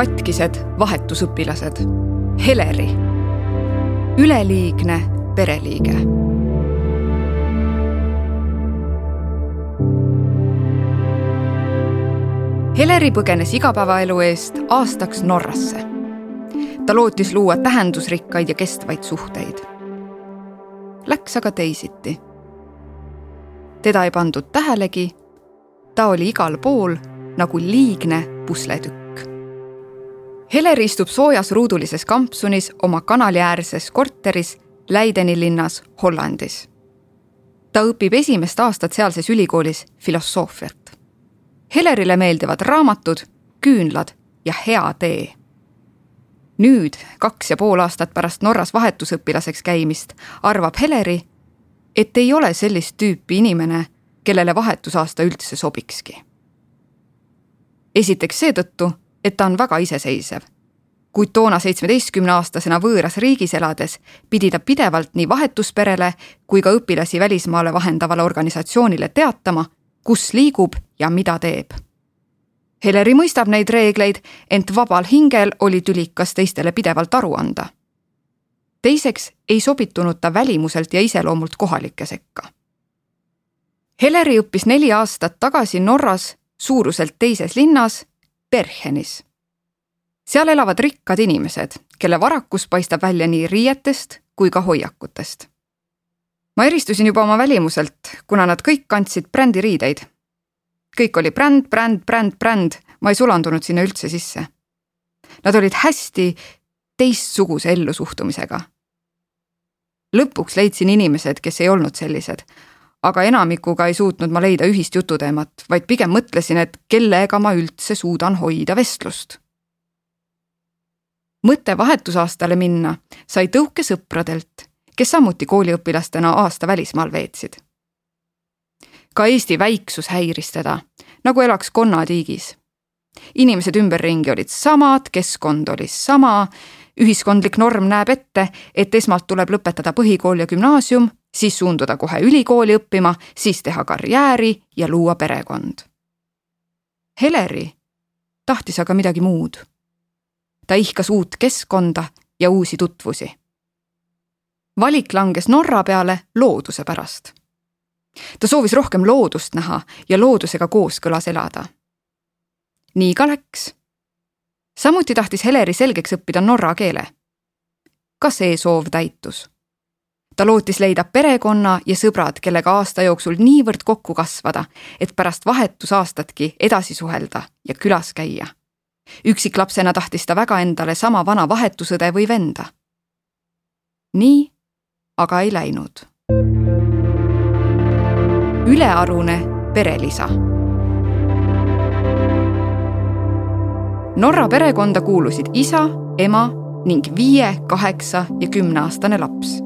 katkised vahetusõpilased. Heleri, üleliigne pereliige Heleri põgenes igapäevaelu eest aastaks Norrasse. ta lootis luua tähendusrikkaid ja kestvaid suhteid. Läks aga teisiti. teda ei pandud tähelegi. ta oli igal pool nagu liigne pusletükk. Heler istub soojas ruudulises kampsunis oma kanaliäärses korteris Leideni linnas Hollandis. ta õpib esimest aastat sealses ülikoolis filosoofiat. Helerile meeldivad raamatud, küünlad ja hea tee. nüüd, kaks ja pool aastat pärast Norras vahetusõpilaseks käimist, arvab Heleri, et ei ole sellist tüüpi inimene, kellele vahetusaasta üldse sobikski. esiteks seetõttu, et ta on väga iseseisev. kuid toona seitsmeteistkümneaastasena võõras riigis elades pidi ta pidevalt nii vahetusperele kui ka õpilasi välismaale vahendavale organisatsioonile teatama kus liigub ja mida teeb. Heleri mõistab neid reegleid, ent vabal hingel oli tülikas teistele pidevalt aru anda. teiseks ei sobitunud ta välimuselt ja iseloomult kohalike sekka. Heleri õppis neli aastat tagasi Norras suuruselt teises linnas, Berchenis. seal elavad rikkad inimesed, kelle varakus paistab välja nii riietest kui ka hoiakutest ma eristusin juba oma välimuselt, kuna nad kõik kandsid brändiriideid. kõik oli bränd, bränd, bränd, bränd, ma ei sulandunud sinna üldse sisse. Nad olid hästi teistsuguse ellusuhtumisega. lõpuks leidsin inimesed, kes ei olnud sellised, aga enamikuga ei suutnud ma leida ühist jututeemat, vaid pigem mõtlesin, et kellega ma üldse suudan hoida vestlust mõte vahetusaastale minna sai tõuke sõpradelt kes samuti kooliõpilastena aasta välismaal veetsid. ka Eesti väiksus häiris teda, nagu elaks konnatiigis. inimesed ümberringi olid samad, keskkond oli sama, ühiskondlik norm näeb ette, et esmalt tuleb lõpetada põhikool ja gümnaasium, siis suunduda kohe ülikooli õppima, siis teha karjääri ja luua perekond. Heleri tahtis aga midagi muud. ta ihkas uut keskkonda ja uusi tutvusi valik langes Norra peale looduse pärast. ta soovis rohkem loodust näha ja loodusega kooskõlas elada. nii ka läks. Samuti tahtis Heleri selgeks õppida norra keele. ka see soov täitus. ta lootis leida perekonna ja sõbrad, kellega aasta jooksul niivõrd kokku kasvada, et pärast vahetusaastatki edasi suhelda ja külas käia üksiklapsena tahtis ta väga endale sama vana vahetusõde või venda. nii aga ei läinud. ülearune perelisa. Norra perekonda kuulusid isa, ema ning viie, kaheksa ja kümneaastane laps.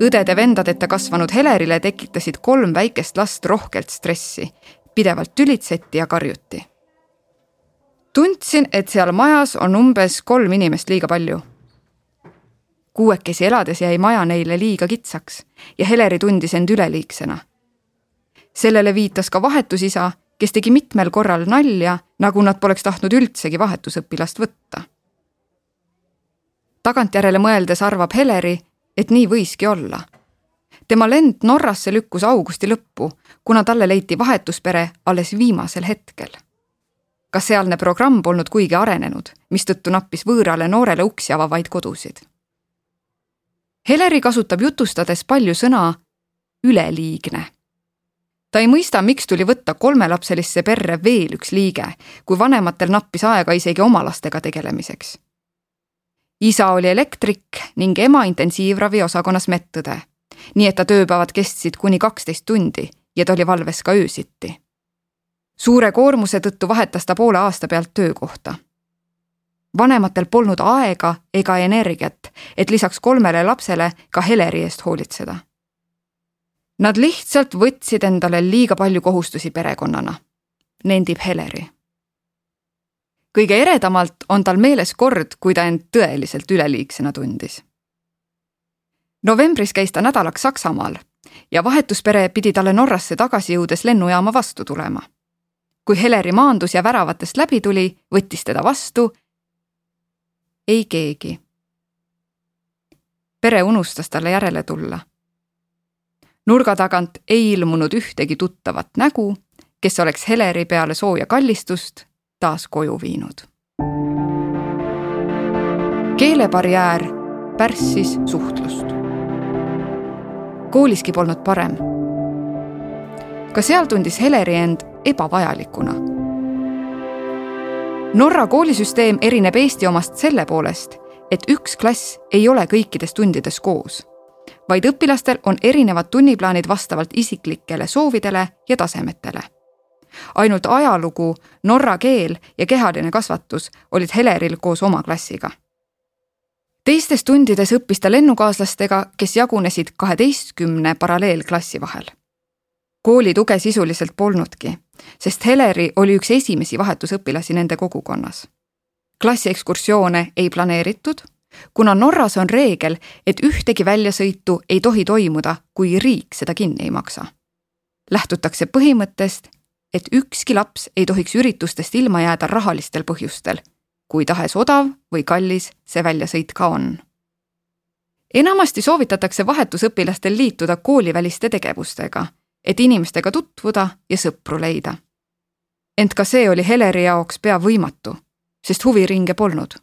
õdede-vendadeta kasvanud Helerile tekitasid kolm väikest last rohkelt stressi, pidevalt tülitseti ja karjuti. tundsin, et seal majas on umbes kolm inimest liiga palju kuuekesi elades jäi maja neile liiga kitsaks ja Heleri tundis end üleliigsena. sellele viitas ka vahetusisa, kes tegi mitmel korral nalja, nagu nad poleks tahtnud üldsegi vahetusõpilast võtta. tagantjärele mõeldes arvab Heleri, et nii võiski olla. tema lend Norrasse lükkus augusti lõppu, kuna talle leiti vahetuspere alles viimasel hetkel ka sealne programm polnud kuigi arenenud, mistõttu nappis võõrale noorele uksi avavaid kodusid Heleri kasutab jutustades palju sõna üleliigne. Ta ei mõista, miks tuli võtta kolmelapselisse perre veel üks liige, kui vanematel nappis aega isegi oma lastega tegelemiseks. isa oli elektrik ning ema intensiivravi osakonnas medõde, nii et ta tööpäevad kestsid kuni kaksteist tundi ja ta oli valves ka öösiti. suure koormuse tõttu vahetas ta poole aasta pealt töökohta vanematel polnud aega ega energiat, et lisaks kolmele lapsele ka Heleri eest hoolitseda. Nad lihtsalt võtsid endale liiga palju kohustusi perekonnana, nendib Heleri. kõige eredamalt on tal meeles kord, kui ta end tõeliselt üleliigsena tundis. novembris käis ta nädalaks Saksamaal ja vahetuspere pidi talle Norrasse tagasi jõudes lennujaama vastu tulema. kui Heleri maandus ja väravatest läbi tuli, võttis teda vastu ei keegi. pere unustas talle järele tulla. Nurga tagant ei ilmunud ühtegi tuttavat nägu, kes oleks Heleri peale sooja kallistust taas koju viinud. keelebarjäär pärssis suhtlust. kooliski polnud parem. ka seal tundis Heleri end ebavajalikuna. Norra koolisüsteem erineb Eesti omast selle poolest, et üks klass ei ole kõikides tundides koos, vaid õpilastel on erinevad tunniplaanid vastavalt isiklikele soovidele ja tasemetele. ainult ajalugu, norra keel ja kehaline kasvatus olid Heleril koos oma klassiga teistes tundides õppis ta lennukaaslastega, kes jagunesid kaheteistkümne paralleelklassi vahel. kooli tuge sisuliselt polnudki sest Heleri oli üks esimesi vahetusõpilasi nende kogukonnas. klassiekskursioone ei planeeritud, kuna Norras on reegel, et ühtegi väljasõitu ei tohi toimuda, kui riik seda kinni ei maksa. lähtutakse põhimõttest, et ükski laps ei tohiks üritustest ilma jääda rahalistel põhjustel, kui tahes odav või kallis see väljasõit ka on enamasti soovitatakse vahetusõpilastel liituda kooliväliste tegevustega et inimestega tutvuda ja sõpru leida. ent ka see oli Heleri jaoks pea võimatu, sest huviringe polnud.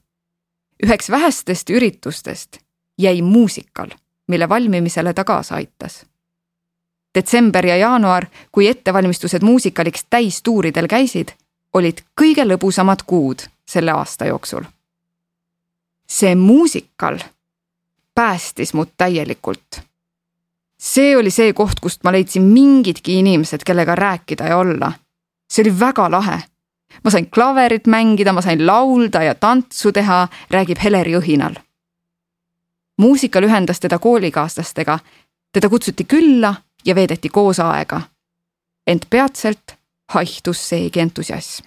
Üheks vähestest üritustest jäi muusikal, mille valmimisele ta kaasa aitas. detsember ja jaanuar, kui ettevalmistused muusikaliks täistuuridel käisid, olid kõige lõbusamad kuud selle aasta jooksul. see muusikal päästis mut täielikult see oli see koht, kust ma leidsin mingidki inimesed, kellega rääkida ja olla. see oli väga lahe. Ma sain klaverit mängida, ma sain laulda ja tantsu teha, räägib Heleri õhinal. muusikal ühendas teda koolikaaslastega, teda kutsuti külla ja veedeti koos aega. ent peatselt haihtus seegi entusiasm.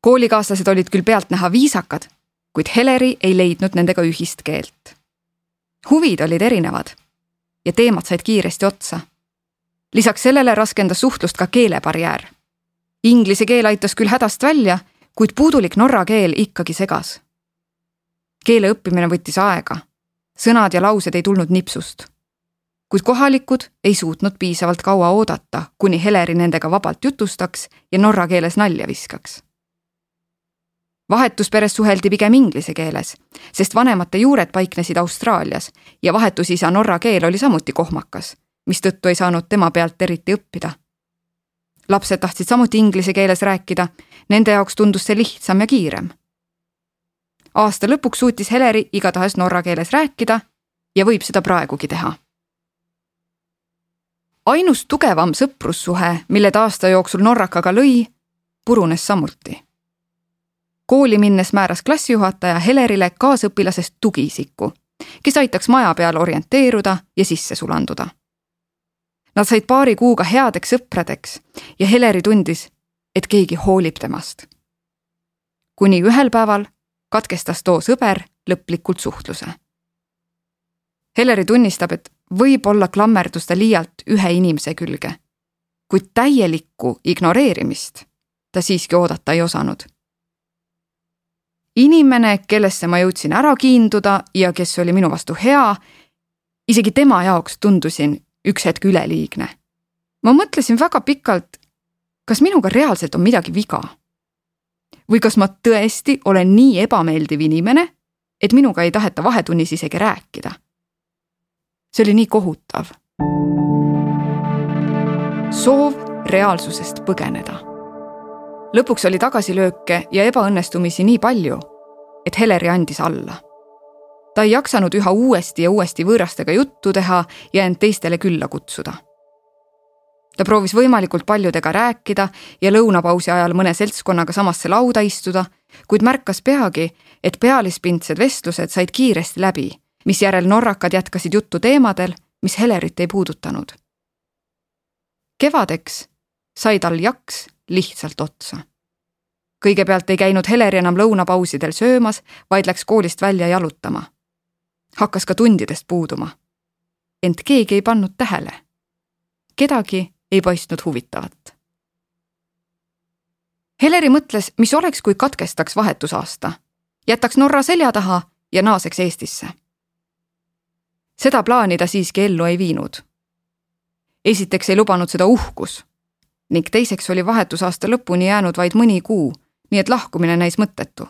koolikaaslased olid küll pealtnäha viisakad, kuid Heleri ei leidnud nendega ühist keelt. huvid olid erinevad ja teemad said kiiresti otsa. lisaks sellele raskendas suhtlust ka keelebarjäär. Inglise keel aitas küll hädast välja, kuid puudulik norra keel ikkagi segas. keele õppimine võttis aega, sõnad ja laused ei tulnud nipsust. kuid kohalikud ei suutnud piisavalt kaua oodata, kuni Heleri nendega vabalt jutustaks ja norra keeles nalja viskaks vahetusperes suheldi pigem inglise keeles, sest vanemate juured paiknesid Austraalias ja vahetusisa norra keel oli samuti kohmakas, mistõttu ei saanud tema pealt eriti õppida. Lapsed tahtsid samuti inglise keeles rääkida, nende jaoks tundus see lihtsam ja kiirem. aasta lõpuks suutis Heleri igatahes norra keeles rääkida ja võib seda praegugi teha ainus tugevam sõprussuhe, mille ta aasta jooksul Norrakaga lõi, purunes samuti kooli minnes määras klassijuhataja Helerile kaasõpilasest tugiisiku, kes aitaks maja peal orienteeruda ja sisse sulanduda. Nad said paari kuuga headeks sõpradeks ja Heleri tundis, et keegi hoolib temast. kuni ühel päeval katkestas too sõber lõplikult suhtluse. Heleri tunnistab, et võib-olla klammerdus ta liialt ühe inimese külge, kuid täielikku ignoreerimist ta siiski oodata ei osanud inimene, kellesse ma jõudsin ära kiinduda ja kes oli minu vastu hea, isegi tema jaoks tundusin üks hetk üleliigne. ma mõtlesin väga pikalt, kas minuga reaalselt on midagi viga? või kas ma tõesti olen nii ebameeldiv inimene, et minuga ei taheta vahetunnis isegi rääkida? see oli nii kohutav. soov reaalsusest põgeneda lõpuks oli tagasilööke ja ebaõnnestumisi nii palju, et Heleri andis alla. Ta ei jaksanud üha uuesti ja uuesti võõrastega juttu teha ja end teistele külla kutsuda. ta proovis võimalikult paljudega rääkida ja lõunapausi ajal mõne seltskonnaga samasse lauda istuda, kuid märkas peagi, et pealispindsed vestlused said kiiresti läbi, misjärel norrakad jätkasid juttu teemadel, mis Helerit ei puudutanud. kevadeks sai tal jaks lihtsalt otsa. kõigepealt ei käinud Heleri enam lõunapausidel söömas, vaid läks koolist välja jalutama. Hakkas ka tundidest puuduma. ent keegi ei pannud tähele. kedagi ei paistnud huvitavat. Heleri mõtles, mis oleks, kui katkestaks vahetusaasta jätaks Norra selja taha ja naaseks Eestisse. seda plaani ta siiski ellu ei viinud. esiteks ei lubanud seda uhkus ning teiseks oli vahetusaasta lõpuni jäänud vaid mõni kuu, nii et lahkumine näis mõttetu.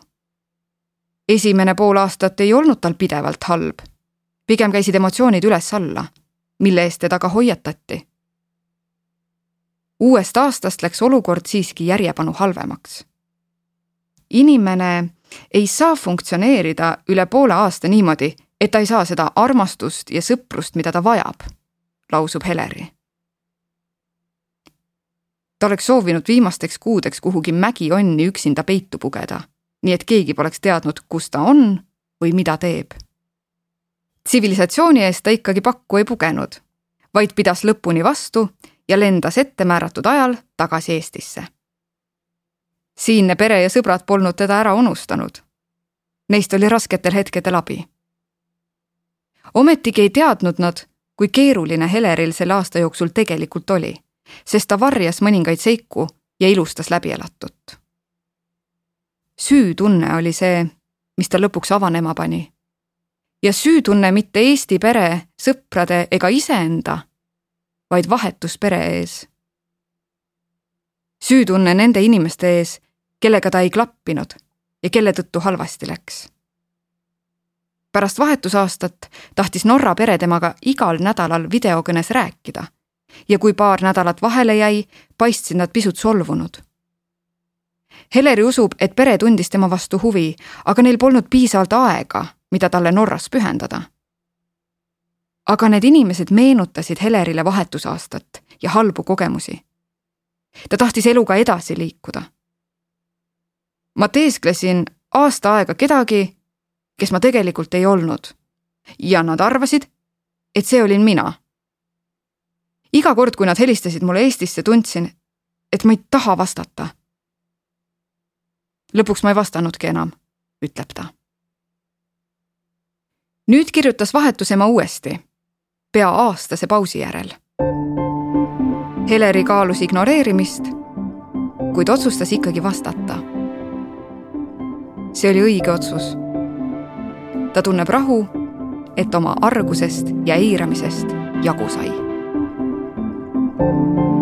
Esimene pool aastat ei olnud tal pidevalt halb. pigem käisid emotsioonid üles-alla, mille eest teda ka hoiatati. uuest aastast läks olukord siiski järjepanu halvemaks. inimene ei saa funktsioneerida üle poole aasta niimoodi, et ta ei saa seda armastust ja sõprust, mida ta vajab, lausub Heleri ta oleks soovinud viimasteks kuudeks kuhugi mägionni üksinda peitu pugeda, nii et keegi poleks teadnud, kus ta on või mida teeb. tsivilisatsiooni eest ta ikkagi pakku ei pugenud, vaid pidas lõpuni vastu ja lendas ettemääratud ajal tagasi Eestisse. siinne pere ja sõbrad polnud teda ära unustanud. Neist oli rasketel hetkedel abi. ometigi ei teadnud nad, kui keeruline Heleril selle aasta jooksul tegelikult oli sest ta varjas mõningaid seiku ja ilustas läbielatut. Süütunne oli see, mis ta lõpuks avanema pani. ja süütunne mitte Eesti pere, sõprade ega iseenda, vaid vahetus pere ees. süütunne nende inimeste ees, kellega ta ei klappinud ja kelle tõttu halvasti läks pärast vahetusaastat tahtis Norra pere temaga igal nädalal videokõnes rääkida ja kui paar nädalat vahele jäi, paistsid nad pisut solvunud. Heleri usub, et pere tundis tema vastu huvi, aga neil polnud piisavalt aega, mida talle Norras pühendada. aga need inimesed meenutasid Helerile vahetusaastat ja halbu kogemusi. ta tahtis eluga edasi liikuda. ma teesklesin aasta aega kedagi, kes ma tegelikult ei olnud. ja nad arvasid, et see olin mina iga kord, kui nad helistasid mulle Eestisse, tundsin, et ma ei taha vastata. Lõpuks ma ei vastanudki enam, ütleb ta. nüüd kirjutas vahetusema uuesti, pea aastase pausi järel. Heleri kaalus ignoreerimist, kuid otsustas ikkagi vastata. see oli õige otsus. ta tunneb rahu, et oma argusest ja eiramisest jagu sai thank you